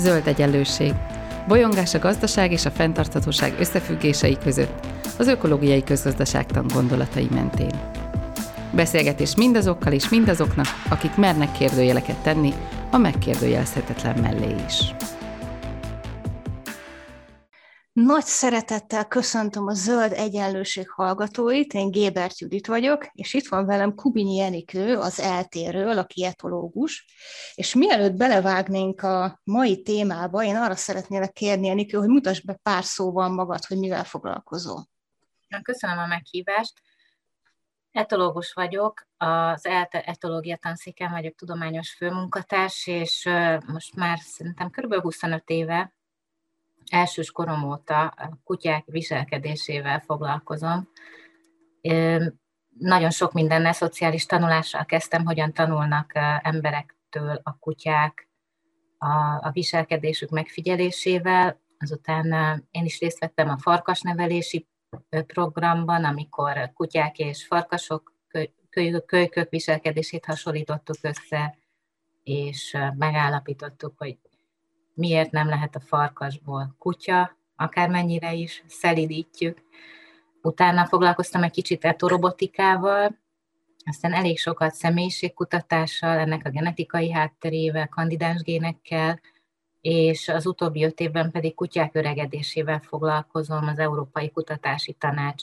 Zöld egyenlőség. Bolyongás a gazdaság és a fenntarthatóság összefüggései között, az ökológiai közgazdaságtan gondolatai mentén. Beszélgetés mindazokkal és mindazoknak, akik mernek kérdőjeleket tenni a megkérdőjelezhetetlen mellé is. Nagy szeretettel köszöntöm a Zöld Egyenlőség hallgatóit, én Gébert Judit vagyok, és itt van velem Kubinyi Enikő az eltéről, aki etológus, és mielőtt belevágnénk a mai témába, én arra szeretnélek kérni Enikő, hogy mutasd be pár szóval magad, hogy mivel foglalkozol. Köszönöm a meghívást. Etológus vagyok, az ELTE etológia tanszéken vagyok tudományos főmunkatárs, és most már szerintem kb. 25 éve elsős korom óta kutyák viselkedésével foglalkozom. Nagyon sok mindennel, szociális tanulással kezdtem, hogyan tanulnak emberektől a kutyák a, viselkedésük megfigyelésével. Azután én is részt vettem a farkasnevelési programban, amikor kutyák és farkasok, kölykök viselkedését hasonlítottuk össze, és megállapítottuk, hogy miért nem lehet a farkasból kutya, akármennyire is szelidítjük. Utána foglalkoztam egy kicsit etorobotikával, aztán elég sokat személyiségkutatással, ennek a genetikai hátterével, kandidáns génekkel, és az utóbbi öt évben pedig kutyák öregedésével foglalkozom az Európai Kutatási Tanács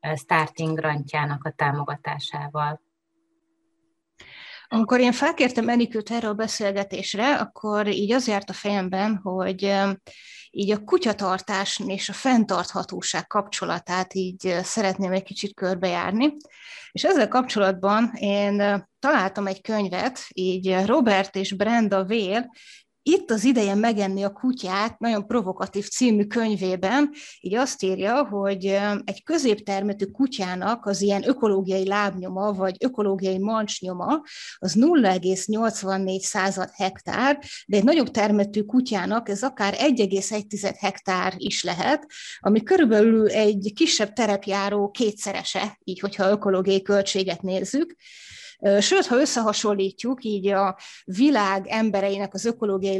eh, starting grantjának a támogatásával. Amikor én felkértem Enikőt erre a beszélgetésre, akkor így az járt a fejemben, hogy így a kutyatartás és a fenntarthatóság kapcsolatát így szeretném egy kicsit körbejárni. És ezzel kapcsolatban én találtam egy könyvet, így Robert és Brenda Vél itt az ideje megenni a kutyát, nagyon provokatív című könyvében, így azt írja, hogy egy középtermetű kutyának az ilyen ökológiai lábnyoma, vagy ökológiai mancsnyoma, az 0,84 század hektár, de egy nagyobb termetű kutyának ez akár 1,1 hektár is lehet, ami körülbelül egy kisebb terepjáró kétszerese, így hogyha ökológiai költséget nézzük. Sőt, ha összehasonlítjuk így a világ embereinek az ökológiai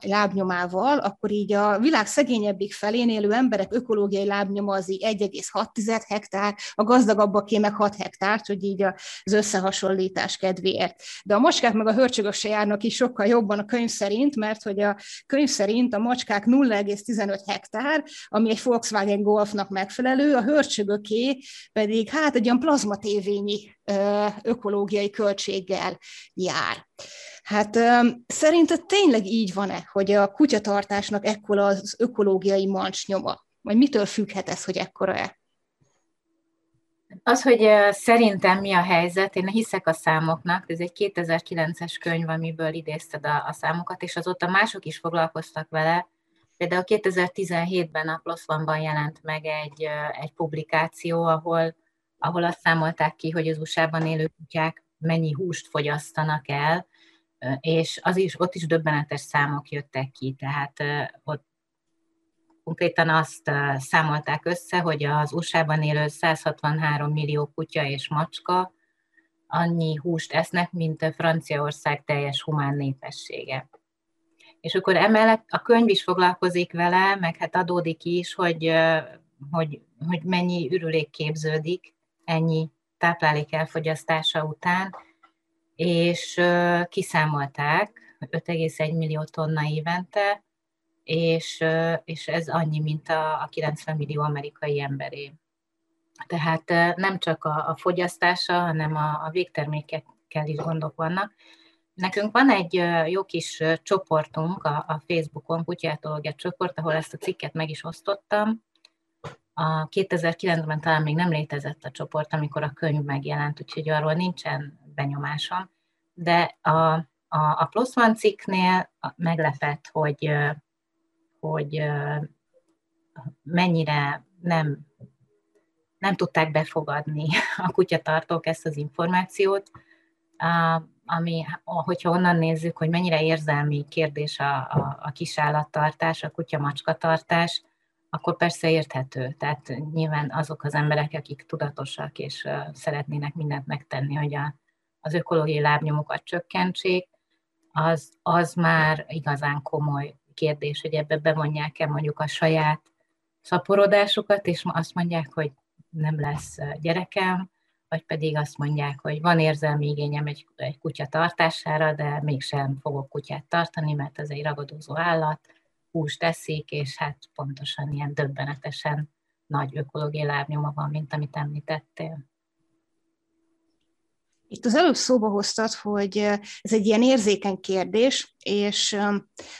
lábnyomával, akkor így a világ szegényebbik felén élő emberek ökológiai lábnyoma az így 1,6 hektár, a gazdagabbaké meg 6 hektár, hogy így az összehasonlítás kedvéért. De a macskák meg a hörcsögök se járnak is sokkal jobban a könyv szerint, mert hogy a könyv szerint a macskák 0,15 hektár, ami egy Volkswagen Golfnak megfelelő, a hörcsögöké pedig hát egy olyan plazmatévényi ökológiai költséggel jár. Hát szerinted tényleg így van-e, hogy a kutyatartásnak ekkora az ökológiai mancsnyoma? Vagy mitől függhet ez, hogy ekkora-e? Az, hogy szerintem mi a helyzet, én hiszek a számoknak, ez egy 2009-es könyv, amiből idézted a, a számokat, és azóta mások is foglalkoztak vele. Például 2017-ben a PLOS ban jelent meg egy, egy publikáció, ahol ahol azt számolták ki, hogy az USA-ban élő kutyák mennyi húst fogyasztanak el, és az is, ott is döbbenetes számok jöttek ki, tehát ott konkrétan azt számolták össze, hogy az USA-ban élő 163 millió kutya és macska annyi húst esznek, mint a Franciaország teljes humán népessége. És akkor emellett a könyv is foglalkozik vele, meg hát adódik is, hogy, hogy, hogy mennyi ürülék képződik, ennyi táplálék elfogyasztása után, és kiszámolták 5,1 millió tonna évente, és, és ez annyi, mint a, a 90 millió amerikai emberé. Tehát nem csak a, a fogyasztása, hanem a, a végtermékekkel is gondok vannak. Nekünk van egy jó kis csoportunk a, a Facebookon, kutyátológia csoport, ahol ezt a cikket meg is osztottam, a 2009-ben talán még nem létezett a csoport, amikor a könyv megjelent, úgyhogy arról nincsen benyomásom. De a, a, a Plus One cikknél meglepett, hogy, hogy mennyire nem, nem tudták befogadni a kutyatartók ezt az információt, ami, hogyha onnan nézzük, hogy mennyire érzelmi kérdés a, a, a kisállattartás, a kutya-macska tartás, akkor persze érthető. Tehát nyilván azok az emberek, akik tudatosak és szeretnének mindent megtenni, hogy a, az ökológiai lábnyomokat csökkentsék, az, az már igazán komoly kérdés, hogy ebbe bevonják-e mondjuk a saját szaporodásukat, és azt mondják, hogy nem lesz gyerekem, vagy pedig azt mondják, hogy van érzelmi igényem egy, egy kutya tartására, de mégsem fogok kutyát tartani, mert ez egy ragadozó állat, húst teszik, és hát pontosan ilyen döbbenetesen nagy ökológiai lábnyoma van, mint amit említettél. Itt az előbb szóba hoztad, hogy ez egy ilyen érzékeny kérdés, és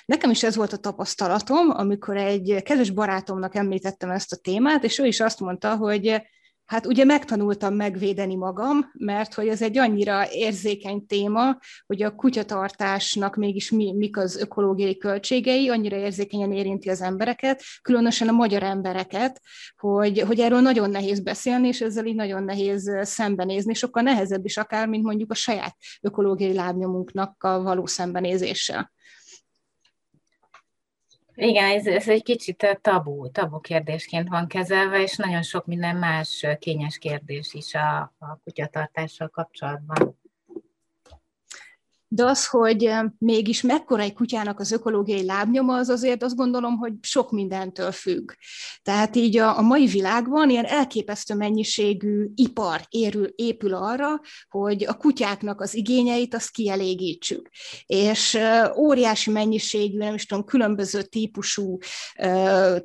nekem is ez volt a tapasztalatom, amikor egy kedves barátomnak említettem ezt a témát, és ő is azt mondta, hogy Hát ugye megtanultam megvédeni magam, mert hogy ez egy annyira érzékeny téma, hogy a kutyatartásnak mégis mi, mik az ökológiai költségei, annyira érzékenyen érinti az embereket, különösen a magyar embereket, hogy, hogy erről nagyon nehéz beszélni, és ezzel így nagyon nehéz szembenézni, sokkal nehezebb is akár, mint mondjuk a saját ökológiai lábnyomunknak a való szembenézéssel. Igen, ez, ez egy kicsit tabu, tabu kérdésként van kezelve, és nagyon sok minden más kényes kérdés is a, a kutyatartással kapcsolatban de az, hogy mégis mekkora egy kutyának az ökológiai lábnyoma, az azért azt gondolom, hogy sok mindentől függ. Tehát így a, a mai világban ilyen elképesztő mennyiségű ipar érül, épül arra, hogy a kutyáknak az igényeit azt kielégítsük. És óriási mennyiségű, nem is tudom, különböző típusú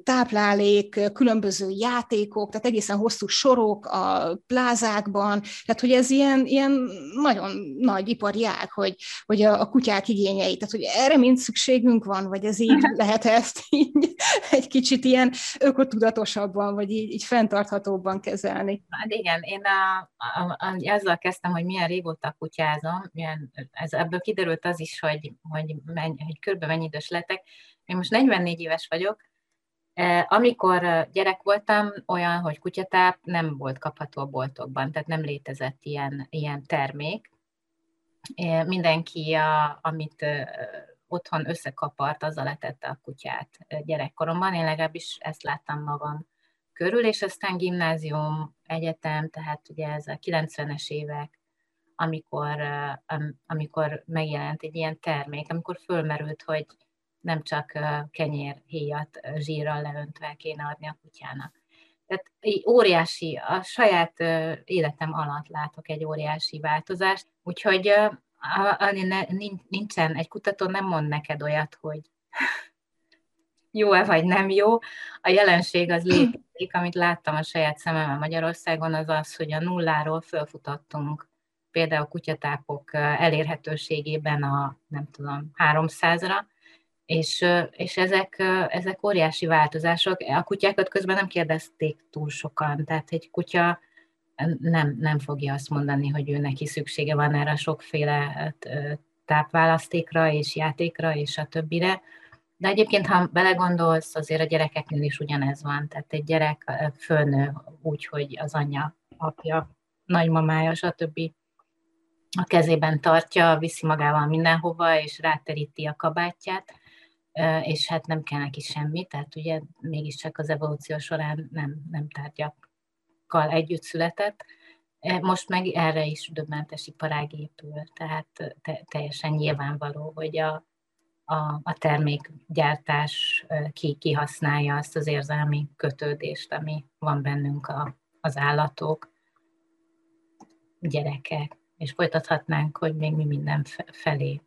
táplálék, különböző játékok, tehát egészen hosszú sorok a plázákban, tehát hogy ez ilyen, ilyen nagyon nagy ipari ág, hogy, hogy a, a kutyák igényeit, tehát hogy erre mind szükségünk van, vagy ez így lehet ezt így egy kicsit ilyen ökotudatosabban, vagy így, így fenntarthatóbban kezelni. Hát igen, én a, a, a, ezzel kezdtem, hogy milyen régóta kutyázom, milyen, ez, ebből kiderült az is, hogy, hogy, menny, hogy körbe mennyi idős lettek. Én most 44 éves vagyok, e, amikor gyerek voltam, olyan, hogy kutyatáp nem volt kapható a boltokban, tehát nem létezett ilyen, ilyen termék, mindenki, a, amit otthon összekapart, azzal letette a kutyát gyerekkoromban. Én legalábbis ezt láttam magam körül, és aztán gimnázium, egyetem, tehát ugye ez a 90-es évek, amikor, amikor megjelent egy ilyen termék, amikor fölmerült, hogy nem csak kenyér, héjat zsírral leöntve kéne adni a kutyának. Tehát óriási, a saját életem alatt látok egy óriási változást, úgyhogy nincsen, egy kutató nem mond neked olyat, hogy jó-e vagy nem jó. A jelenség az létezik, amit láttam a saját szememmel Magyarországon, az az, hogy a nulláról fölfutottunk. Például kutyatápok elérhetőségében a, nem tudom, 300-ra, és, és ezek, ezek óriási változások. A kutyákat közben nem kérdezték túl sokan, tehát egy kutya nem, nem fogja azt mondani, hogy ő neki szüksége van erre sokféle tápválasztékra és játékra és a többire. De egyébként, ha belegondolsz, azért a gyerekeknél is ugyanez van. Tehát egy gyerek fölnő úgy, hogy az anyja, apja, nagymamája, stb. a kezében tartja, viszi magával mindenhova, és ráteríti a kabátját és hát nem kell neki semmi, tehát ugye mégiscsak az evolúció során nem, nem tárgyakkal együtt született. Most meg erre is döbbentes iparág épül, tehát te, teljesen nyilvánvaló, hogy a, a, a termékgyártás ki, kihasználja azt az érzelmi kötődést, ami van bennünk a, az állatok, gyerekek, és folytathatnánk, hogy még mi minden felé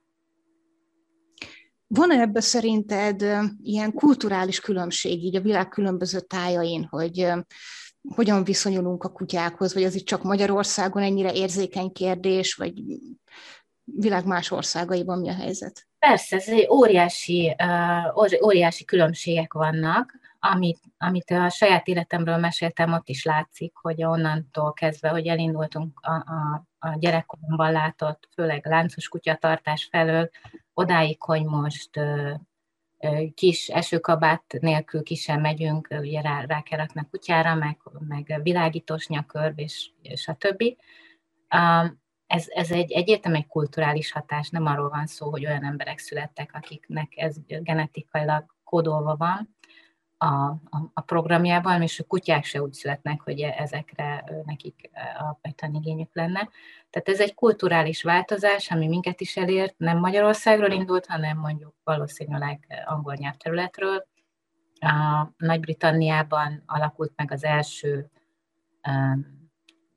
van-e ebbe szerinted ilyen kulturális különbség így a világ különböző tájain, hogy hogyan viszonyulunk a kutyákhoz, vagy az itt csak Magyarországon ennyire érzékeny kérdés, vagy világ más országaiban mi a helyzet? Persze, ez egy óriási, óriási különbségek vannak, amit, amit a saját életemről meséltem, ott is látszik, hogy onnantól kezdve, hogy elindultunk a, a, a gyerekkoromban látott, főleg láncos kutyatartás felől, odáig, hogy most kis esőkabát nélkül ki sem megyünk, ugye rá, rá kell kutyára, meg, meg világítós nyakörv, és, és a többi. Ez, ez egy egyértelmű egy kulturális hatás, nem arról van szó, hogy olyan emberek születtek, akiknek ez genetikailag kódolva van, a, a, a programjában, és a kutyák se úgy születnek, hogy ezekre nekik alapvetően igényük lenne. Tehát ez egy kulturális változás, ami minket is elért, nem Magyarországról indult, hanem mondjuk valószínűleg angol nyelvterületről. A Nagy-Britanniában alakult meg az első um,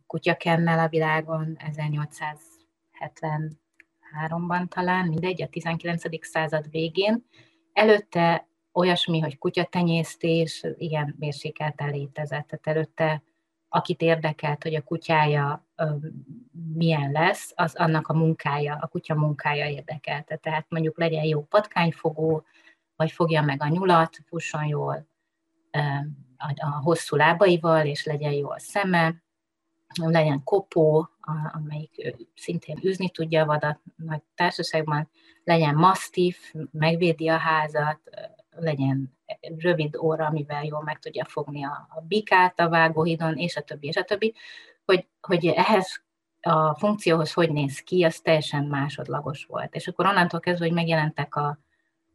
kutyakennel a világon 1873-ban talán, mindegy, a 19. század végén. Előtte olyasmi, hogy kutyatenyésztés, igen, mérsékelten létezett. Tehát előtte akit érdekelt, hogy a kutyája milyen lesz, az annak a munkája, a kutya munkája érdekelte. Tehát mondjuk legyen jó patkányfogó, vagy fogja meg a nyulat, fusson jól a hosszú lábaival, és legyen jó a szeme, legyen kopó, amelyik szintén űzni tudja a vadat nagy társaságban, legyen masztif, megvédi a házat, legyen rövid óra, amivel jól meg tudja fogni a, a bikát a vágóhidon, és a többi, és a többi, hogy, hogy ehhez a funkcióhoz hogy néz ki, az teljesen másodlagos volt. És akkor onnantól kezdve, hogy megjelentek a,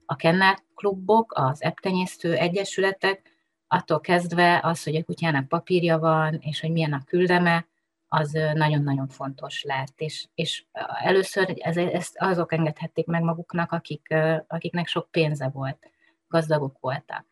a kennel klubok, az eptenyésztő egyesületek, attól kezdve az, hogy a kutyának papírja van, és hogy milyen a küldeme, az nagyon-nagyon fontos lett. És, és először ez, ezt azok engedhették meg maguknak, akik, akiknek sok pénze volt gazdagok voltak.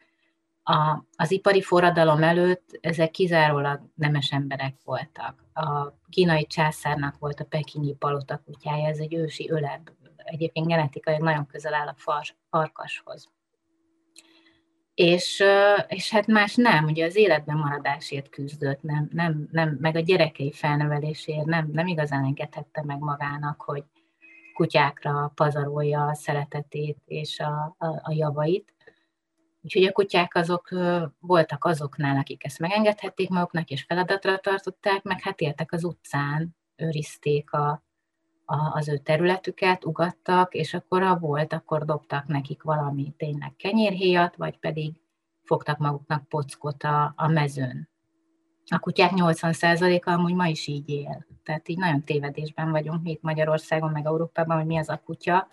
A, az ipari forradalom előtt ezek kizárólag nemes emberek voltak. A kínai császárnak volt a pekinyi palota kutyája, ez egy ősi öleb, egyébként genetikai nagyon közel áll a far, farkashoz. És, és hát más nem, ugye az életben maradásért küzdött, nem, nem, nem, meg a gyerekei felnevelésért nem, nem igazán engedhette meg magának, hogy kutyákra pazarolja a szeretetét és a, a, a javait. Úgyhogy a kutyák azok voltak azoknál, akik ezt megengedhették maguknak, és feladatra tartották, meg hát éltek az utcán, őrizték a, a, az ő területüket, ugattak, és akkor ha volt, akkor dobtak nekik valami tényleg kenyérhéjat, vagy pedig fogtak maguknak pockot a, a mezőn. A kutyák 80%-a amúgy ma is így él. Tehát így nagyon tévedésben vagyunk mi itt Magyarországon, meg Európában, hogy mi az a kutya,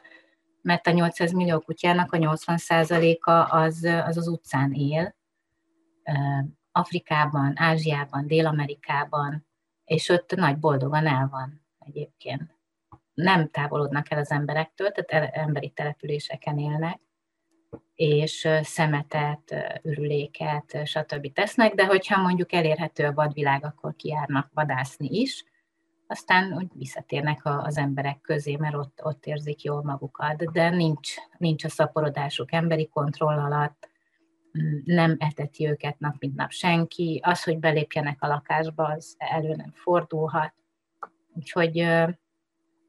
mert a 800 millió kutyának a 80%-a az, az az utcán él, Afrikában, Ázsiában, Dél-Amerikában, és ott nagy boldogan el van egyébként. Nem távolodnak el az emberektől, tehát emberi településeken élnek, és szemetet, ürüléket, stb. tesznek, de hogyha mondjuk elérhető a vadvilág, akkor kiárnak vadászni is, aztán úgy visszatérnek az emberek közé, mert ott, ott érzik jól magukat, de nincs, nincs a szaporodásuk emberi kontroll alatt, mm, nem eteti őket nap mint nap senki, az, hogy belépjenek a lakásba, az elő nem fordulhat. Úgyhogy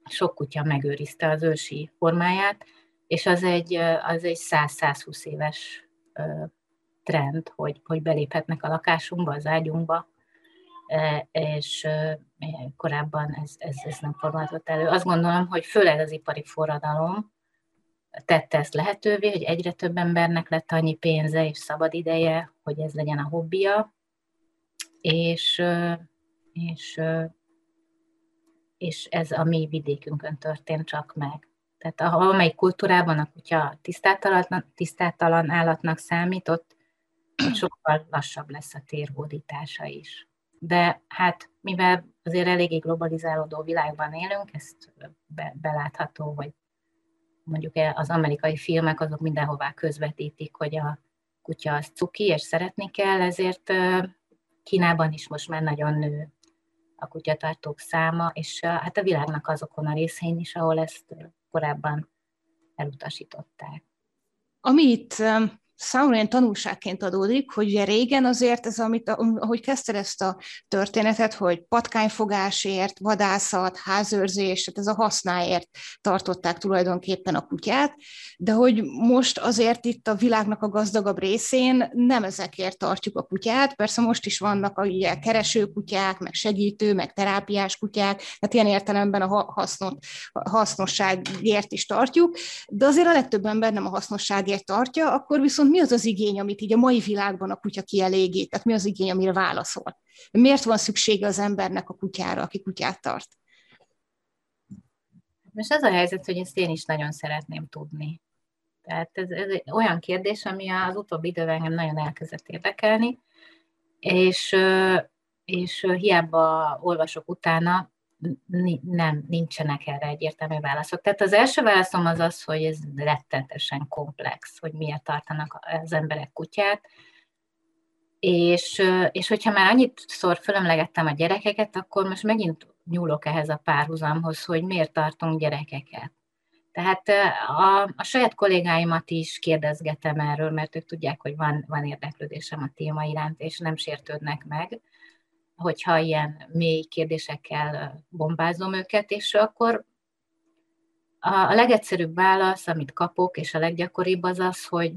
sok kutya megőrizte az ősi formáját, és az egy, az egy 100-120 éves trend, hogy, hogy beléphetnek a lakásunkba, az ágyunkba, és korábban ez, ez, ez nem fordulhatott elő. Azt gondolom, hogy főleg az ipari forradalom tette ezt lehetővé, hogy egyre több embernek lett annyi pénze és szabad ideje, hogy ez legyen a hobbija, és, és, és ez a mi vidékünkön történt csak meg. Tehát amelyik kultúrában a kutya tisztátalan, tisztátalan állatnak számít, ott sokkal lassabb lesz a térhódítása is de hát mivel azért eléggé globalizálódó világban élünk, ezt be, belátható, hogy mondjuk e, az amerikai filmek azok mindenhová közvetítik, hogy a kutya az cuki, és szeretni kell, ezért Kínában is most már nagyon nő a kutyatartók száma, és hát a világnak azokon a részein is, ahol ezt korábban elutasították. Amit számomra ilyen tanulságként adódik, hogy ugye régen azért ez, amit, ahogy kezdted ezt a történetet, hogy patkányfogásért, vadászat, házőrzés, tehát ez a hasznáért tartották tulajdonképpen a kutyát, de hogy most azért itt a világnak a gazdagabb részén nem ezekért tartjuk a kutyát, persze most is vannak a ugye, keresőkutyák, meg segítő, meg terápiás kutyák, tehát ilyen értelemben a hasznot, hasznosságért is tartjuk, de azért a legtöbb ember nem a hasznosságért tartja, akkor viszont mi az az igény, amit így a mai világban a kutya kielégít? Tehát mi az igény, amire válaszol? Miért van szüksége az embernek a kutyára, aki kutyát tart? Most az a helyzet, hogy ezt én is nagyon szeretném tudni. Tehát ez, ez olyan kérdés, ami az utóbbi időben engem nagyon elkezdett érdekelni, és, és hiába olvasok utána, nem, nincsenek erre egyértelmű válaszok. Tehát az első válaszom az az, hogy ez rettenetesen komplex, hogy miért tartanak az emberek kutyát, és, és hogyha már annyit szor fölemlegettem a gyerekeket, akkor most megint nyúlok ehhez a párhuzamhoz, hogy miért tartunk gyerekeket. Tehát a, a saját kollégáimat is kérdezgetem erről, mert ők tudják, hogy van, van érdeklődésem a téma iránt, és nem sértődnek meg, hogyha ilyen mély kérdésekkel bombázom őket, és akkor a, legegyszerűbb válasz, amit kapok, és a leggyakoribb az az, hogy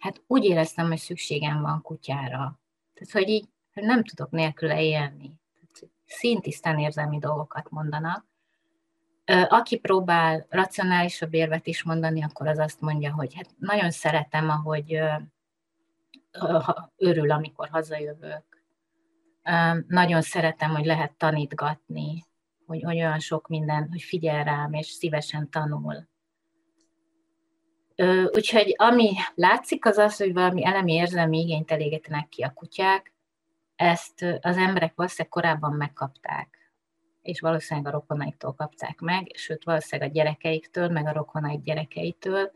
hát úgy éreztem, hogy szükségem van kutyára. Tehát, hogy így hogy nem tudok nélküle élni. Szintisztán érzelmi dolgokat mondanak. Aki próbál racionálisabb érvet is mondani, akkor az azt mondja, hogy hát nagyon szeretem, ahogy örül, amikor hazajövök. Nagyon szeretem, hogy lehet tanítgatni, hogy, hogy olyan sok minden, hogy figyel rám, és szívesen tanul. Úgyhogy ami látszik, az az, hogy valami elemi érzelmi igényt elégetenek ki a kutyák, ezt az emberek valószínűleg korábban megkapták, és valószínűleg a rokonaiktól kapták meg, sőt valószínűleg a gyerekeiktől, meg a rokonaik gyerekeitől.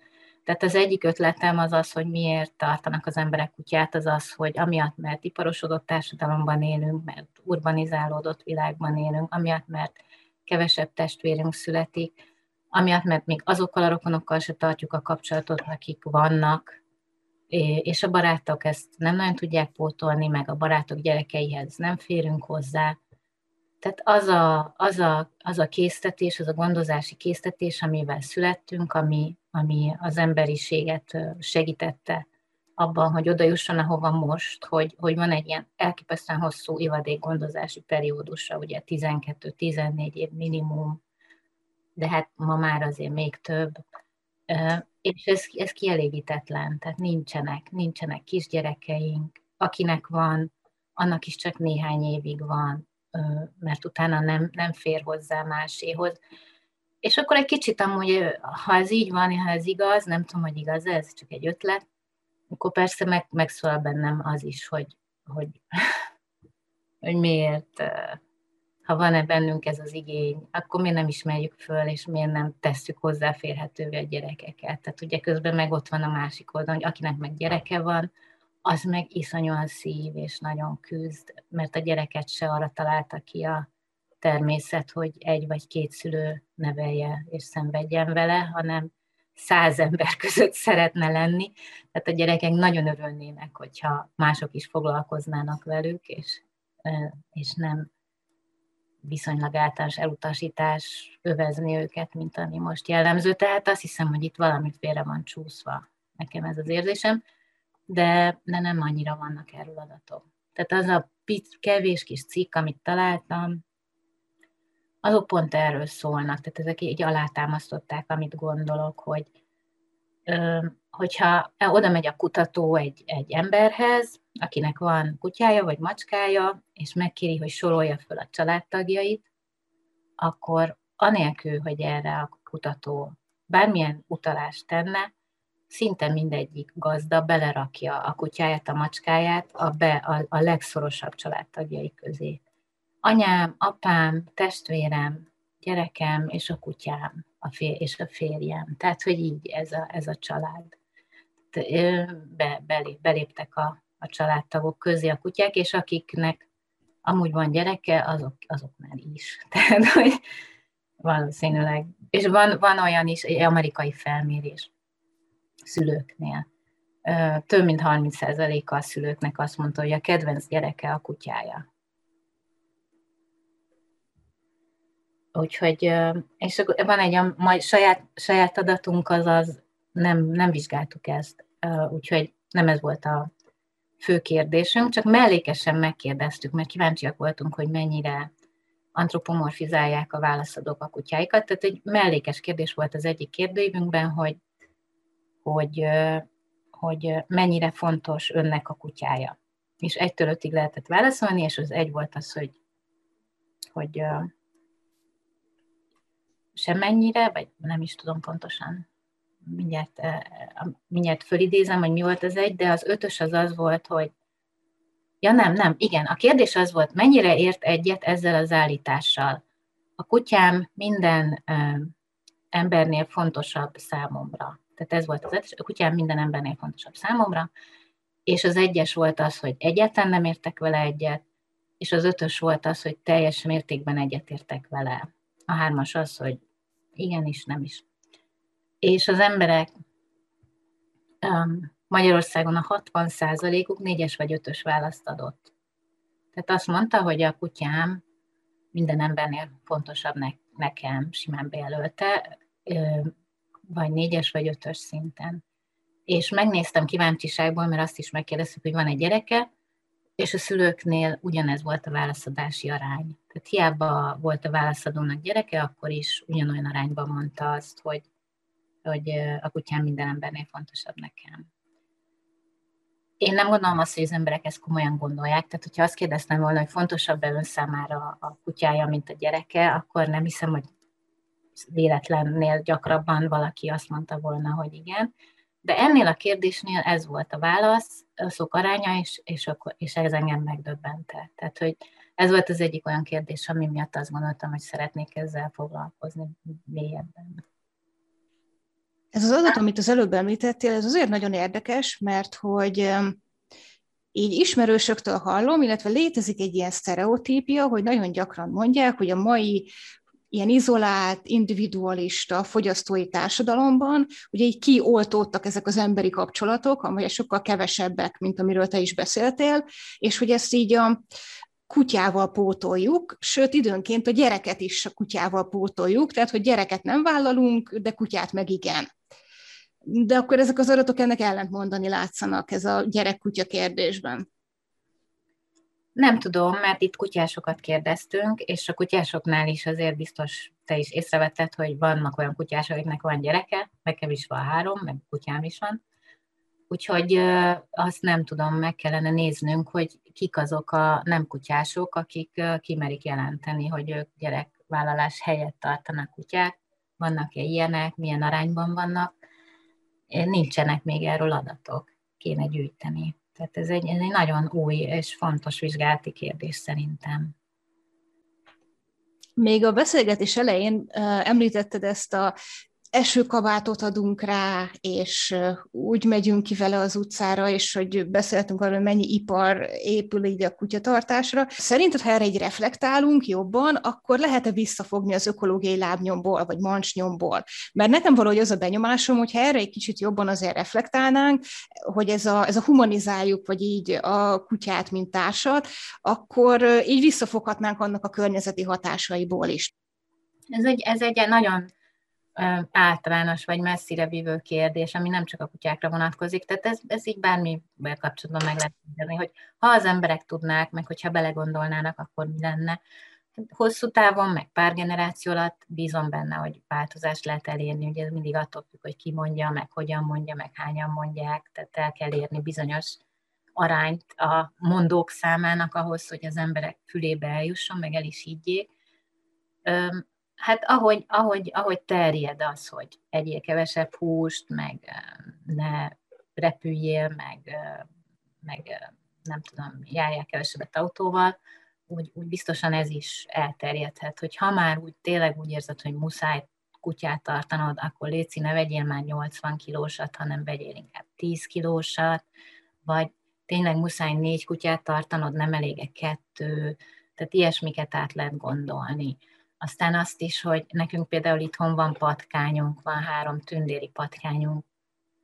Tehát az egyik ötletem az az, hogy miért tartanak az emberek kutyát, az az, hogy amiatt, mert iparosodott társadalomban élünk, mert urbanizálódott világban élünk, amiatt, mert kevesebb testvérünk születik, amiatt, mert még azokkal a rokonokkal se tartjuk a kapcsolatot, akik vannak, és a barátok ezt nem nagyon tudják pótolni, meg a barátok gyerekeihez nem férünk hozzá. Tehát az a, az a, az a késztetés, az a gondozási késztetés, amivel születtünk, ami, ami az emberiséget segítette abban, hogy oda jusson, ahova most, hogy, hogy van egy ilyen elképesztően hosszú ivadékgondozási periódusa, ugye 12-14 év minimum, de hát ma már azért még több. És ez, ez kielégítetlen, tehát nincsenek, nincsenek kisgyerekeink, akinek van, annak is csak néhány évig van, mert utána nem, nem fér hozzá máséhoz. És akkor egy kicsit amúgy, ha ez így van, ha ez igaz, nem tudom, hogy igaz ez, csak egy ötlet, akkor persze meg, megszólal bennem az is, hogy, hogy, hogy miért ha van-e bennünk ez az igény, akkor miért nem ismerjük föl, és miért nem tesszük hozzáférhetővé a gyerekeket. Tehát ugye közben meg ott van a másik oldalon, hogy akinek meg gyereke van, az meg iszonyúan szív, és nagyon küzd, mert a gyereket se arra találta ki a természet, hogy egy vagy két szülő nevelje és szenvedjen vele, hanem száz ember között szeretne lenni. Tehát a gyerekek nagyon örülnének, hogyha mások is foglalkoznának velük, és, és nem viszonylag általános elutasítás övezni őket, mint ami most jellemző. Tehát azt hiszem, hogy itt valami félre van csúszva. Nekem ez az érzésem, de, de nem annyira vannak erről adatok. Tehát az a pic, kevés kis cikk, amit találtam, azok pont erről szólnak, tehát ezek így alátámasztották, amit gondolok, hogy hogyha oda megy a kutató egy, egy emberhez, akinek van kutyája vagy macskája, és megkéri, hogy sorolja föl a családtagjait, akkor anélkül, hogy erre a kutató bármilyen utalást tenne, szinte mindegyik gazda belerakja a kutyáját, a macskáját a, be, a, a legszorosabb családtagjai közé. Anyám, apám, testvérem, gyerekem és a kutyám a fér, és a férjem. Tehát, hogy így ez a, ez a család. Be, belép, beléptek a, a családtagok közé a kutyák, és akiknek amúgy van gyereke, azok, azoknál is. Tehát, hogy valószínűleg. És van, van olyan is, egy amerikai felmérés szülőknél. Több mint 30%-a a szülőknek azt mondta, hogy a kedvenc gyereke a kutyája. Úgyhogy, és van egy a majd saját, saját adatunk, azaz nem, nem vizsgáltuk ezt, úgyhogy nem ez volt a fő kérdésünk, csak mellékesen megkérdeztük, mert kíváncsiak voltunk, hogy mennyire antropomorfizálják a válaszadók a kutyáikat. Tehát egy mellékes kérdés volt az egyik kérdőívünkben, hogy, hogy, hogy mennyire fontos önnek a kutyája. És egytől ötig lehetett válaszolni, és az egy volt az, hogy, hogy semennyire, vagy nem is tudom pontosan mindjárt, mindjárt fölidézem, hogy mi volt az egy, de az ötös az az volt, hogy Ja nem, nem, igen. A kérdés az volt, mennyire ért egyet ezzel az állítással. A kutyám minden ö, embernél fontosabb számomra. Tehát ez volt az ötös, a kutyám minden embernél fontosabb számomra, és az egyes volt az, hogy egyáltalán nem értek vele egyet, és az ötös volt az, hogy teljes mértékben egyetértek vele. A hármas az, hogy igenis, nem is. És az emberek um, Magyarországon a 60%-uk négyes vagy ötös választ adott. Tehát azt mondta, hogy a kutyám minden embernél fontosabb nekem, simán bejelölte, vagy négyes vagy ötös szinten. És megnéztem kíváncsiságból, mert azt is megkérdeztük, hogy van egy gyereke, és a szülőknél ugyanez volt a válaszadási arány. Tehát hiába volt a válaszadónak gyereke, akkor is ugyanolyan arányban mondta azt, hogy, hogy a kutyám minden embernél fontosabb nekem. Én nem gondolom azt, hogy az emberek ezt komolyan gondolják. Tehát, hogyha azt kérdeztem volna, hogy fontosabb-e ön számára a kutyája, mint a gyereke, akkor nem hiszem, hogy véletlennél gyakrabban valaki azt mondta volna, hogy igen. De ennél a kérdésnél ez volt a válasz, a szok aránya, és, és, akkor, és ez engem megdöbbente. Tehát, hogy ez volt az egyik olyan kérdés, ami miatt azt gondoltam, hogy szeretnék ezzel foglalkozni mélyebben. Ez az adat, amit az előbb említettél, ez azért nagyon érdekes, mert hogy így ismerősöktől hallom, illetve létezik egy ilyen sztereotípia, hogy nagyon gyakran mondják, hogy a mai ilyen izolált, individualista fogyasztói társadalomban, ugye így kioltódtak ezek az emberi kapcsolatok, amelyek sokkal kevesebbek, mint amiről te is beszéltél, és hogy ezt így a, kutyával pótoljuk, sőt időnként a gyereket is a kutyával pótoljuk, tehát hogy gyereket nem vállalunk, de kutyát meg igen. De akkor ezek az adatok ennek ellentmondani látszanak, ez a gyerek-kutya kérdésben. Nem tudom, mert itt kutyásokat kérdeztünk, és a kutyásoknál is azért biztos te is észrevetted, hogy vannak olyan kutyások, akiknek van gyereke, nekem is van három, meg kutyám is van, Úgyhogy azt nem tudom, meg kellene néznünk, hogy kik azok a nem kutyások, akik kimerik jelenteni, hogy ők gyerekvállalás helyett tartanak kutyát. Vannak-e ilyenek, milyen arányban vannak? Nincsenek még erről adatok, kéne gyűjteni. Tehát ez egy, ez egy nagyon új és fontos vizsgálati kérdés szerintem. Még a beszélgetés elején említetted ezt a esőkabátot adunk rá, és úgy megyünk ki vele az utcára, és hogy beszéltünk arról, hogy mennyi ipar épül így a kutyatartásra. Szerinted, ha erre egy reflektálunk jobban, akkor lehet-e visszafogni az ökológiai lábnyomból, vagy mancsnyomból? Mert nekem valahogy az a benyomásom, hogy ha erre egy kicsit jobban azért reflektálnánk, hogy ez a, ez a humanizáljuk, vagy így a kutyát, mint társat, akkor így visszafoghatnánk annak a környezeti hatásaiból is. Ez egy, ez egy nagyon általános vagy messzire vívő kérdés, ami nem csak a kutyákra vonatkozik, tehát ez, ez így bármivel kapcsolatban meg lehet mondani, hogy ha az emberek tudnák, meg hogyha belegondolnának, akkor mi lenne. Hosszú távon, meg pár generáció alatt bízom benne, hogy változást lehet elérni, ugye ez mindig attól függ, hogy ki mondja, meg hogyan mondja, meg hányan mondják, tehát el kell érni bizonyos arányt a mondók számának ahhoz, hogy az emberek fülébe eljusson, meg el is higgyék Hát ahogy, ahogy, ahogy terjed az, hogy egyél kevesebb húst, meg ne repüljél, meg, meg nem tudom, járjál kevesebbet autóval, úgy, úgy biztosan ez is elterjedhet, hogy ha már úgy tényleg úgy érzed, hogy muszáj kutyát tartanod, akkor léci, ne vegyél már 80 kilósat, hanem vegyél inkább 10 kilósat, vagy tényleg muszáj négy kutyát tartanod, nem elég kettő, tehát ilyesmiket át lehet gondolni. Aztán azt is, hogy nekünk például itthon van patkányunk, van három tündéri patkányunk,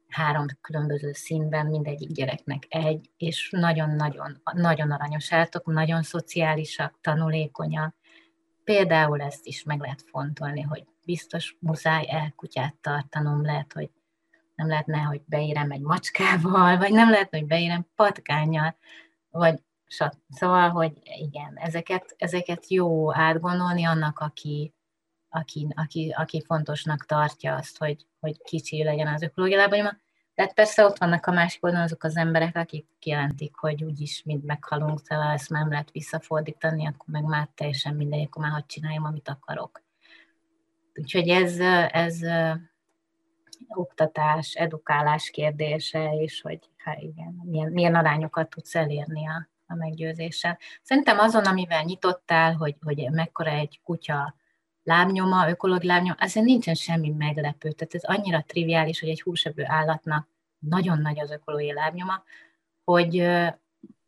három különböző színben, mindegyik gyereknek egy, és nagyon-nagyon nagyon aranyos állatok, nagyon szociálisak, tanulékonyak. Például ezt is meg lehet fontolni, hogy biztos muszáj elkutyát tartanom, lehet, hogy nem lehetne, hogy beérem egy macskával, vagy nem lehetne, hogy beérem patkányjal, vagy Szóval, hogy igen, ezeket, ezeket jó átgondolni annak, aki, aki, aki, aki fontosnak tartja azt, hogy, hogy kicsi legyen az ökológiai Tehát persze ott vannak a másik oldalon azok az emberek, akik kijelentik, hogy úgyis mind meghalunk, szóval ezt nem lehet visszafordítani, akkor meg már teljesen mindegy, akkor már hadd csináljam, amit akarok. Úgyhogy ez, ez, oktatás, edukálás kérdése, és hogy hát igen, milyen, milyen arányokat tudsz elérni a, a meggyőzéssel. Szerintem azon, amivel nyitottál, hogy, hogy mekkora egy kutya lábnyoma, ökológ lábnyoma, azért nincsen semmi meglepő. Tehát ez annyira triviális, hogy egy húsevő állatnak nagyon nagy az ökológiai lábnyoma, hogy,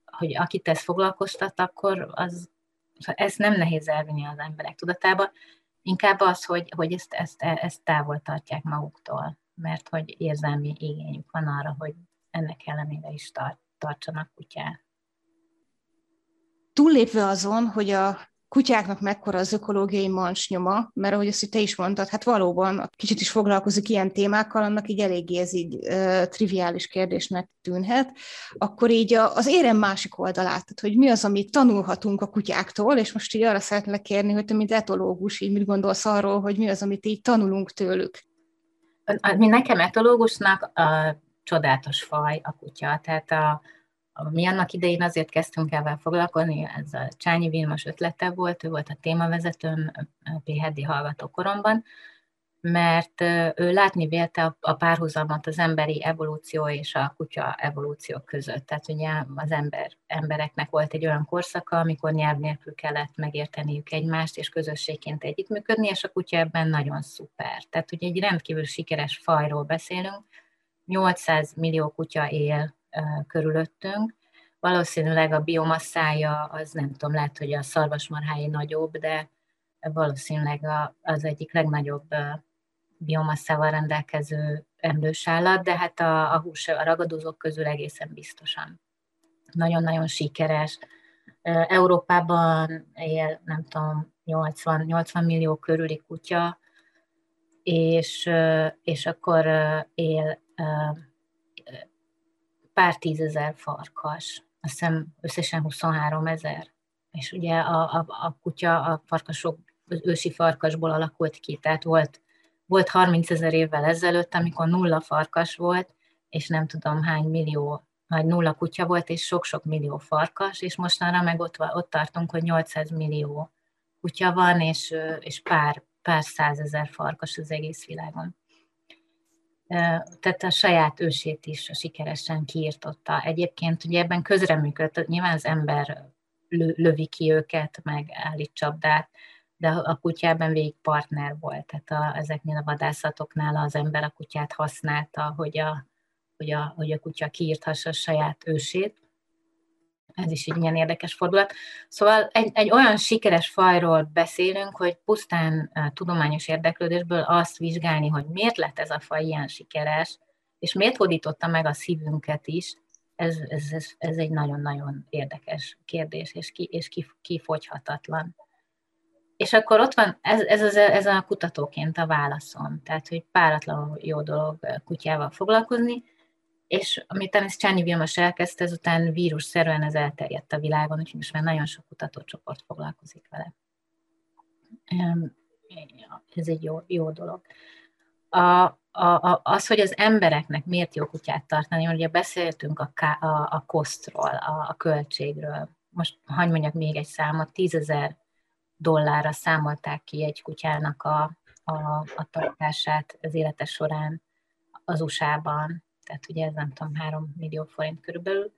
hogy akit ez foglalkoztat, akkor az, ez nem nehéz elvinni az emberek tudatába, inkább az, hogy, hogy ezt, ezt, ezt távol tartják maguktól, mert hogy érzelmi igényük van arra, hogy ennek ellenére is tart, tartsanak kutyát. Túllépve azon, hogy a kutyáknak mekkora az ökológiai mancsnyoma, mert ahogy azt te is mondtad, hát valóban kicsit is foglalkozik ilyen témákkal, annak így eléggé ez így uh, triviális kérdésnek tűnhet, akkor így a, az érem másik oldalát, tehát hogy mi az, amit tanulhatunk a kutyáktól, és most így arra szeretnélek kérni, hogy te, mint etológus, így mit gondolsz arról, hogy mi az, amit így tanulunk tőlük? Mi nekem etológusnak a csodálatos faj a kutya, tehát a, mi annak idején azért kezdtünk el foglalkozni, ez a Csányi Vilmos ötlete volt, ő volt a témavezetőm PHD hallgató mert ő látni vélte a párhuzamot az emberi evolúció és a kutya evolúció között. Tehát ugye az ember, embereknek volt egy olyan korszaka, amikor nyelv nélkül kellett megérteniük egymást, és közösségként együttműködni, és a kutya ebben nagyon szuper. Tehát ugye egy rendkívül sikeres fajról beszélünk, 800 millió kutya él körülöttünk. Valószínűleg a biomasszája, az nem tudom, lehet, hogy a szarvasmarhái nagyobb, de valószínűleg az egyik legnagyobb biomasszával rendelkező emlős állat, de hát a, a hús a ragadozók közül egészen biztosan. Nagyon-nagyon sikeres. Európában él, nem tudom, 80, 80 millió körüli kutya, és, és akkor él pár tízezer farkas, azt hiszem összesen 23 ezer. És ugye a, a, a kutya a farkasok, az ősi farkasból alakult ki, tehát volt, volt 30 ezer évvel ezelőtt, amikor nulla farkas volt, és nem tudom hány millió, vagy nulla kutya volt, és sok-sok millió farkas, és mostanra meg ott, ott tartunk, hogy 800 millió kutya van, és, és pár, pár százezer farkas az egész világon tehát a saját ősét is sikeresen kiirtotta. Egyébként ugye ebben közreműködött, nyilván az ember lövi ki őket, meg állít csapdát, de a kutyában végig partner volt, tehát a, ezeknél a vadászatoknál az ember a kutyát használta, hogy a, hogy a, hogy a kutya kiírthassa a saját ősét ez is egy ilyen érdekes fordulat. Szóval egy, egy olyan sikeres fajról beszélünk, hogy pusztán uh, tudományos érdeklődésből azt vizsgálni, hogy miért lett ez a faj ilyen sikeres, és miért hódította meg a szívünket is, ez, ez, ez, ez egy nagyon-nagyon érdekes kérdés, és, ki, és ki, kifogyhatatlan. És akkor ott van, ez, ez, ez, ez a kutatóként a válaszom, tehát, hogy páratlanul jó dolog kutyával foglalkozni, és amitán ez Csányi Vilmos elkezdte, ezután vírusszerűen ez elterjedt a világon, úgyhogy most már nagyon sok kutatócsoport foglalkozik vele. Ez egy jó, jó dolog. A, a, a, az, hogy az embereknek miért jó kutyát tartani, ugye beszéltünk a, a, a kosztról, a, a költségről. Most, hagyj mondjak még egy számot, tízezer dollárra számolták ki egy kutyának a, a, a tartását az élete során az USA-ban tehát ugye ez nem tudom, 3 millió forint körülbelül.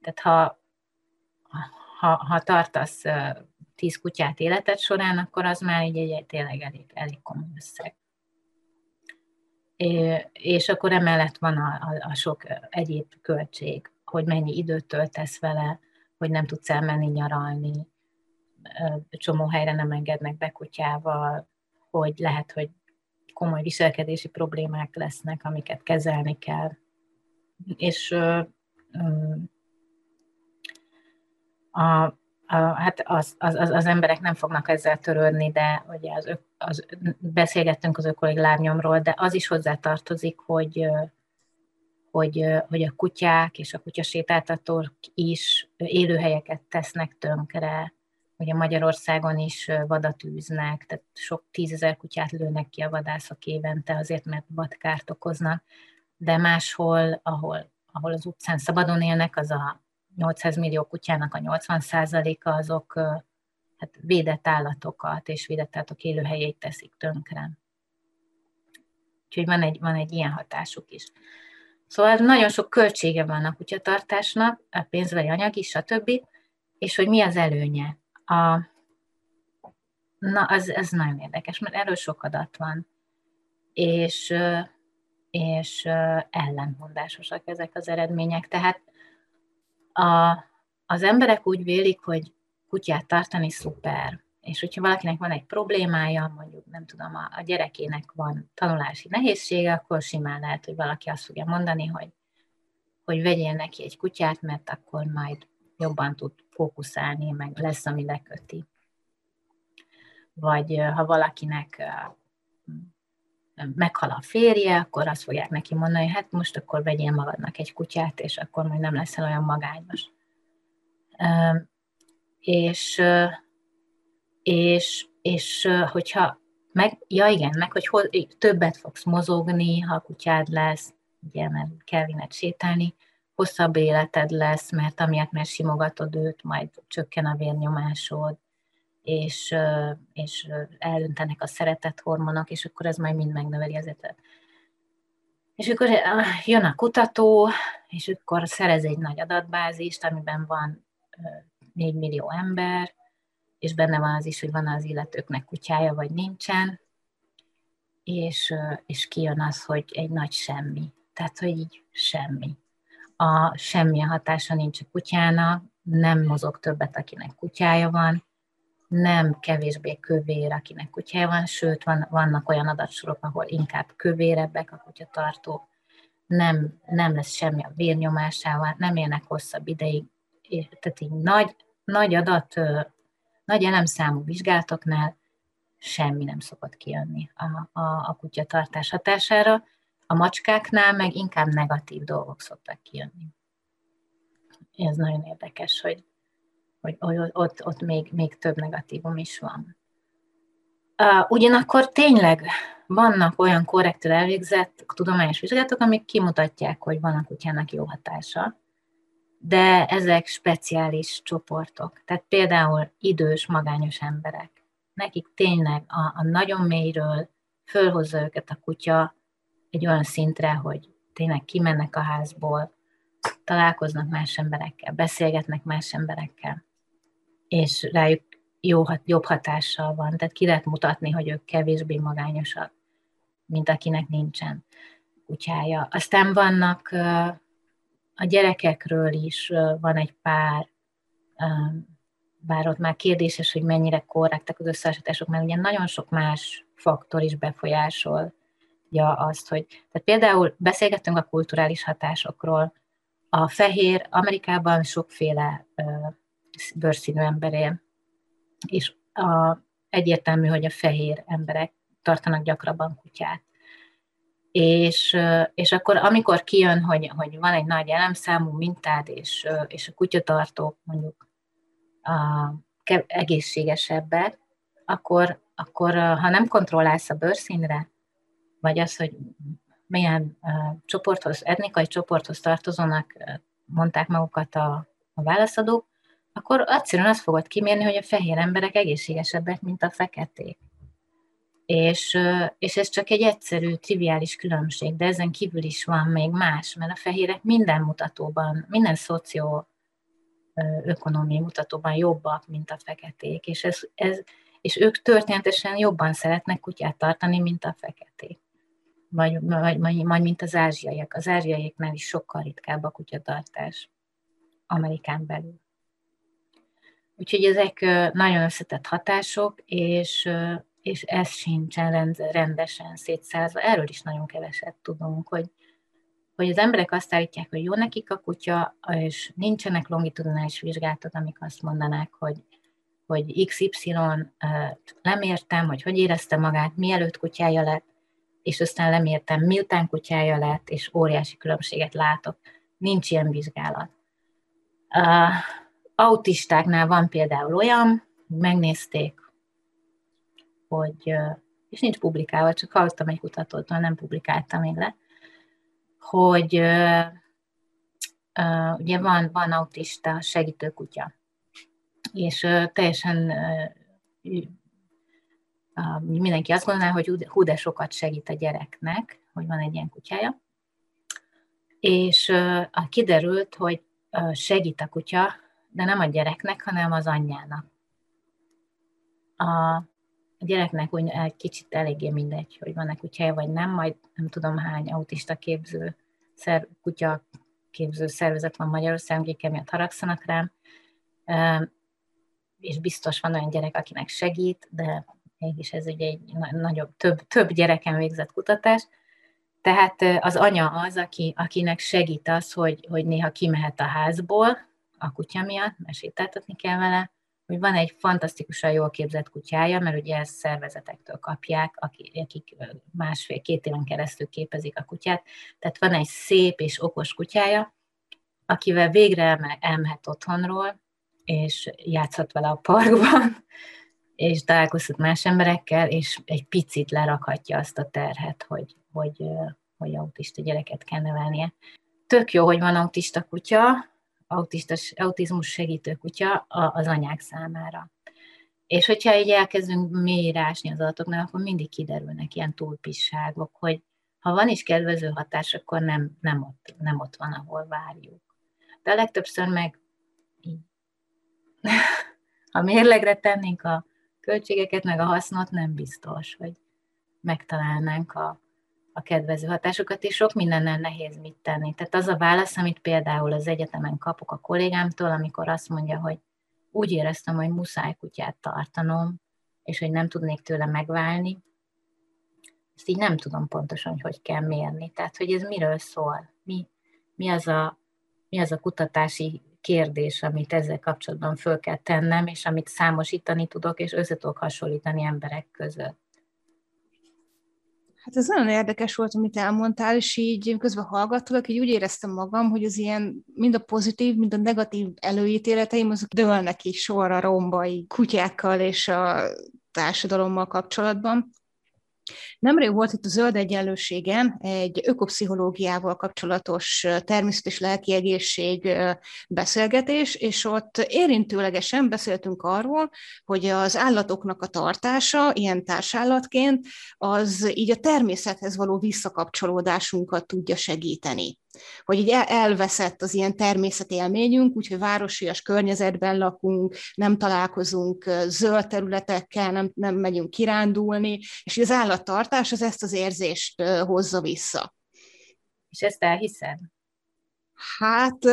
Tehát ha, ha, ha tartasz 10 kutyát életed során, akkor az már így egy, tényleg elég, elég komoly összeg. És akkor emellett van a, a, a sok egyéb költség, hogy mennyi időt töltesz vele, hogy nem tudsz elmenni nyaralni, csomó helyre nem engednek be kutyával, hogy lehet, hogy komoly viselkedési problémák lesznek, amiket kezelni kell. És a, a, hát az, az, az, az emberek nem fognak ezzel törődni, de ugye az, az, beszélgettünk az ökológiai lábnyomról, de az is hozzátartozik, hogy, hogy, hogy a kutyák és a kutyasétáltatók is élőhelyeket tesznek tönkre, Ugye Magyarországon is vadat űznek, tehát sok tízezer kutyát lőnek ki a vadászok évente azért, mert vadkárt okoznak, de máshol, ahol, ahol az utcán szabadon élnek, az a 800 millió kutyának a 80%-a azok hát védett állatokat és védett állatok élőhelyét teszik tönkre. Úgyhogy van egy, van egy ilyen hatásuk is. Szóval nagyon sok költsége van a kutyatartásnak, a pénzbeli anyagi, stb. És hogy mi az előnye. A, na, az, ez nagyon érdekes, mert erről sok adat van. És, és ellenmondásosak ezek az eredmények. Tehát a, az emberek úgy vélik, hogy kutyát tartani szuper, és hogyha valakinek van egy problémája, mondjuk nem tudom, a, a gyerekének van tanulási nehézsége, akkor simán lehet, hogy valaki azt fogja mondani, hogy, hogy vegyél neki egy kutyát, mert akkor majd jobban tud fókuszálni, meg lesz, ami leköti. Vagy ha valakinek meghal a férje, akkor azt fogják neki mondani, hogy hát most akkor vegyél magadnak egy kutyát, és akkor majd nem leszel olyan magányos. És és, és hogyha meg, ja igen, meg hogy többet fogsz mozogni, ha a kutyád lesz, ugye, mert kell vinnet sétálni, hosszabb életed lesz, mert amiatt, mert simogatod őt, majd csökken a vérnyomásod, és, és elöntenek a szeretett hormonok, és akkor ez majd mind megnöveli az életet. És akkor jön a kutató, és akkor szerez egy nagy adatbázist, amiben van 4 millió ember, és benne van az is, hogy van az illetőknek kutyája, vagy nincsen, és, és kijön az, hogy egy nagy semmi. Tehát, hogy így semmi. A semmi a hatása nincs a kutyának, nem mozog többet, akinek kutyája van, nem kevésbé kövér, akinek kutyája van, sőt, van, vannak olyan adatsorok, ahol inkább kövérebbek a kutyatartók, nem, nem lesz semmi a vérnyomásával, nem élnek hosszabb ideig, tehát így nagy, nagy adat nagy elemszámú vizsgálatoknál semmi nem szokott kijönni a, a, a kutyatartás hatására, a macskáknál meg inkább negatív dolgok szoktak kijönni. Ez nagyon érdekes, hogy, hogy, ott, ott még, még több negatívum is van. Uh, ugyanakkor tényleg vannak olyan korrektül elvégzett tudományos vizsgálatok, amik kimutatják, hogy van a kutyának jó hatása de ezek speciális csoportok. Tehát például idős, magányos emberek. Nekik tényleg a, a nagyon mélyről fölhozza őket a kutya egy olyan szintre, hogy tényleg kimennek a házból, találkoznak más emberekkel, beszélgetnek más emberekkel, és rájuk jó, jobb hatással van. Tehát ki lehet mutatni, hogy ők kevésbé magányosak, mint akinek nincsen kutyája. Aztán vannak a gyerekekről is van egy pár, bár ott már kérdéses, hogy mennyire korrektek az összehasonlítások, mert ugye nagyon sok más faktor is befolyásol ja, azt, hogy tehát például beszélgettünk a kulturális hatásokról, a fehér, Amerikában sokféle bőrszínű ember él, és a, egyértelmű, hogy a fehér emberek tartanak gyakrabban kutyát. És, és akkor amikor kijön, hogy, hogy van egy nagy elemszámú mintád, és, és a kutyatartók mondjuk a, egészségesebbek, akkor, akkor ha nem kontrollálsz a bőrszínre, vagy az, hogy milyen uh, csoporthoz, etnikai csoporthoz tartozónak mondták magukat a, a válaszadók, akkor egyszerűen azt fogod kimérni, hogy a fehér emberek egészségesebbek, mint a feketék. És, és ez csak egy egyszerű, triviális különbség, de ezen kívül is van még más, mert a fehérek minden mutatóban, minden szoció ökonomiai mutatóban jobbak, mint a feketék, és, ez, ez, és ők történetesen jobban szeretnek kutyát tartani, mint a feketék. Vagy, vagy, vagy, vagy mint az ázsiaiak. Az ázsiaiaknál is sokkal ritkább a kutyatartás Amerikán belül. Úgyhogy ezek nagyon összetett hatások, és és ez sincsen rendesen szétszázva. Erről is nagyon keveset tudunk, hogy, hogy az emberek azt állítják, hogy jó nekik a kutya, és nincsenek longitudinális vizsgálatok, amik azt mondanák, hogy, hogy XY lemértem, hogy hogy érezte magát, mielőtt kutyája lett, és aztán lemértem, miután kutyája lett, és óriási különbséget látok. Nincs ilyen vizsgálat. Uh, autistáknál van például olyan, hogy megnézték hogy, és nincs publikálva, csak hallottam egy kutatótól, nem publikáltam még le, hogy uh, ugye van, van autista segítőkutya, és uh, teljesen uh, mindenki azt gondolná, hogy hú, de sokat segít a gyereknek, hogy van egy ilyen kutyája, és kiderült, hogy segít a kutya, de nem a gyereknek, hanem az anyjának. A gyereknek úgy egy kicsit eléggé mindegy, hogy van-e kutyája, vagy nem, majd nem tudom hány autista képző, szer, kutya képző szervezet van Magyarországon, akik emiatt haragszanak rám, és biztos van olyan gyerek, akinek segít, de mégis ez ugye egy nagyobb, több, több gyereken végzett kutatás. Tehát az anya az, aki, akinek segít az, hogy, hogy néha kimehet a házból a kutya miatt, mert sétáltatni kell vele, hogy van egy fantasztikusan jól képzett kutyája, mert ugye ezt szervezetektől kapják, akik másfél-két éven keresztül képezik a kutyát. Tehát van egy szép és okos kutyája, akivel végre elmehet otthonról, és játszhat vele a parkban, és találkozhat más emberekkel, és egy picit lerakhatja azt a terhet, hogy, hogy, hogy autista gyereket kell nevelnie. Tök jó, hogy van autista kutya, autista, autizmus segítő kutya az anyák számára. És hogyha így elkezdünk mélyírásni az adatoknál, akkor mindig kiderülnek ilyen túlpisságok, hogy ha van is kedvező hatás, akkor nem, nem, ott, nem ott van, ahol várjuk. De legtöbbször meg így. ha mérlegre tennénk a költségeket, meg a hasznot, nem biztos, hogy megtalálnánk a, a kedvező hatásokat, és sok mindennel nehéz mit tenni. Tehát az a válasz, amit például az egyetemen kapok a kollégámtól, amikor azt mondja, hogy úgy éreztem, hogy muszáj kutyát tartanom, és hogy nem tudnék tőle megválni, ezt így nem tudom pontosan, hogy hogy kell mérni. Tehát, hogy ez miről szól? Mi, mi, az, a, mi az a kutatási kérdés, amit ezzel kapcsolatban föl kell tennem, és amit számosítani tudok, és össze tudok hasonlítani emberek között. Hát ez nagyon érdekes volt, amit elmondtál, és így közben hallgattalak, így úgy éreztem magam, hogy az ilyen mind a pozitív, mind a negatív előítéleteim, azok dőlnek is sorra rombai kutyákkal és a társadalommal kapcsolatban. Nemrég volt itt a Zöld Egyenlőségen egy ökopszichológiával kapcsolatos természet és lelki egészség beszélgetés, és ott érintőlegesen beszéltünk arról, hogy az állatoknak a tartása, ilyen társállatként, az így a természethez való visszakapcsolódásunkat tudja segíteni hogy így elveszett az ilyen természetélményünk, úgyhogy városias környezetben lakunk, nem találkozunk zöld területekkel, nem, nem megyünk kirándulni, és az állattartás az ezt az érzést hozza vissza. És ezt elhiszed? Hát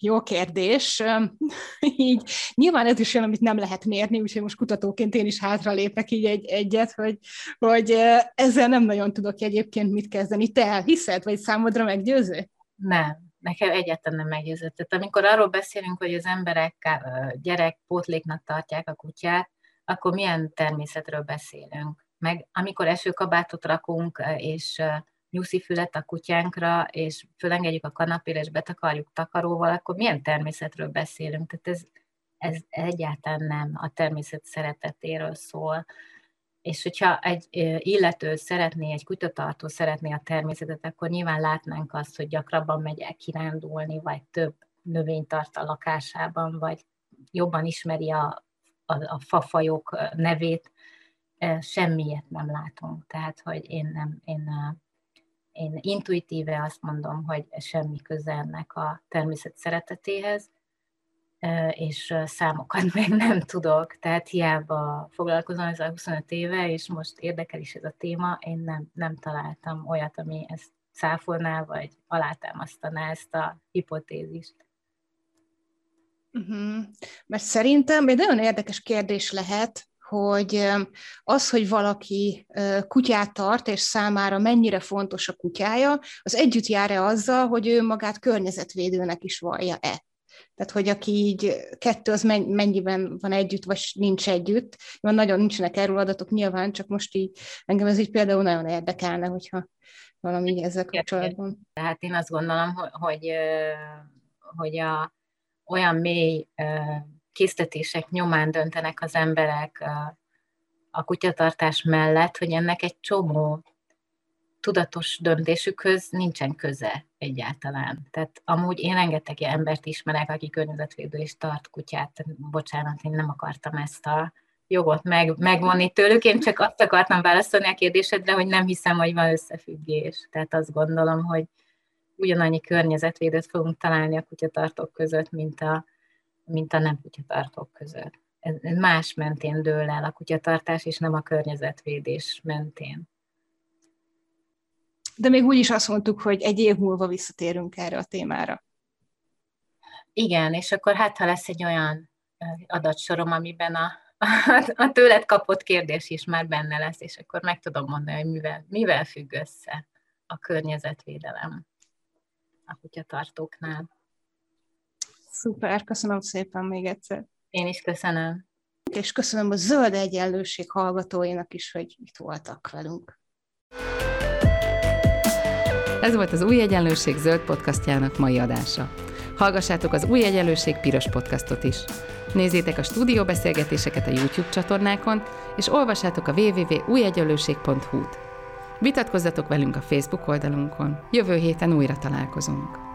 jó kérdés. így nyilván ez is olyan, amit nem lehet mérni, úgyhogy most kutatóként én is hátra lépek így egy, egyet, hogy, hogy ezzel nem nagyon tudok egyébként mit kezdeni. Te elhiszed, vagy számodra meggyőző? Nem, nekem egyáltalán nem meggyőző. Tehát amikor arról beszélünk, hogy az emberek gyerek pótléknak tartják a kutyát, akkor milyen természetről beszélünk? Meg amikor esőkabátot rakunk, és nyuszifület a kutyánkra, és fölengedjük a kanapére, és betakarjuk takaróval, akkor milyen természetről beszélünk? Tehát ez, ez egyáltalán nem a természet szeretetéről szól. És hogyha egy illető szeretné, egy kutyatartó szeretné a természetet, akkor nyilván látnánk azt, hogy gyakrabban megy el kirándulni, vagy több növényt tart a lakásában, vagy jobban ismeri a, a, a fafajok nevét. Semmiet nem látunk. Tehát, hogy én nem, én én intuitíve azt mondom, hogy semmi köze ennek a természet szeretetéhez, és számokat meg nem tudok, tehát hiába foglalkozom ezzel 25 éve, és most érdekel is ez a téma, én nem, nem találtam olyat, ami ezt száfolná, vagy alátámasztaná ezt a hipotézist. Uh-huh. Mert szerintem egy nagyon érdekes kérdés lehet, hogy az, hogy valaki kutyát tart, és számára mennyire fontos a kutyája, az együtt jár-e azzal, hogy ő magát környezetvédőnek is vallja-e. Tehát, hogy aki így kettő, az mennyiben van együtt, vagy nincs együtt. Van, nagyon nincsenek erről adatok nyilván, csak most így engem ez így például nagyon érdekelne, hogyha valami ezzel kapcsolatban. Tehát én azt gondolom, hogy, hogy a, olyan mély késztetések nyomán döntenek az emberek a kutyatartás mellett, hogy ennek egy csomó tudatos döntésükhöz nincsen köze egyáltalán. Tehát amúgy én rengeteg embert ismerek, aki környezetvédő és tart kutyát. Bocsánat, én nem akartam ezt a jogot meg, megvonni tőlük. Én csak azt akartam válaszolni a kérdésedre, hogy nem hiszem, hogy van összefüggés. Tehát azt gondolom, hogy ugyanannyi környezetvédőt fogunk találni a kutyatartók között, mint a, mint a nem kutyatartók között. Ez más mentén dől el a kutyatartás, és nem a környezetvédés mentén. De még úgy is azt mondtuk, hogy egy év múlva visszatérünk erre a témára. Igen, és akkor hát, ha lesz egy olyan adatsorom, amiben a, a, a tőled kapott kérdés is már benne lesz, és akkor meg tudom mondani, hogy mivel, mivel függ össze a környezetvédelem a kutyatartóknál. Szuper, köszönöm szépen még egyszer. Én is köszönöm. És köszönöm a Zöld Egyenlőség hallgatóinak is, hogy itt voltak velünk. Ez volt az Új Egyenlőség zöld podcastjának mai adása. Hallgassátok az Új Egyenlőség piros podcastot is. Nézzétek a stúdióbeszélgetéseket a YouTube csatornákon, és olvassátok a www.újegyenlőség.hu-t. Vitatkozzatok velünk a Facebook oldalunkon. Jövő héten újra találkozunk.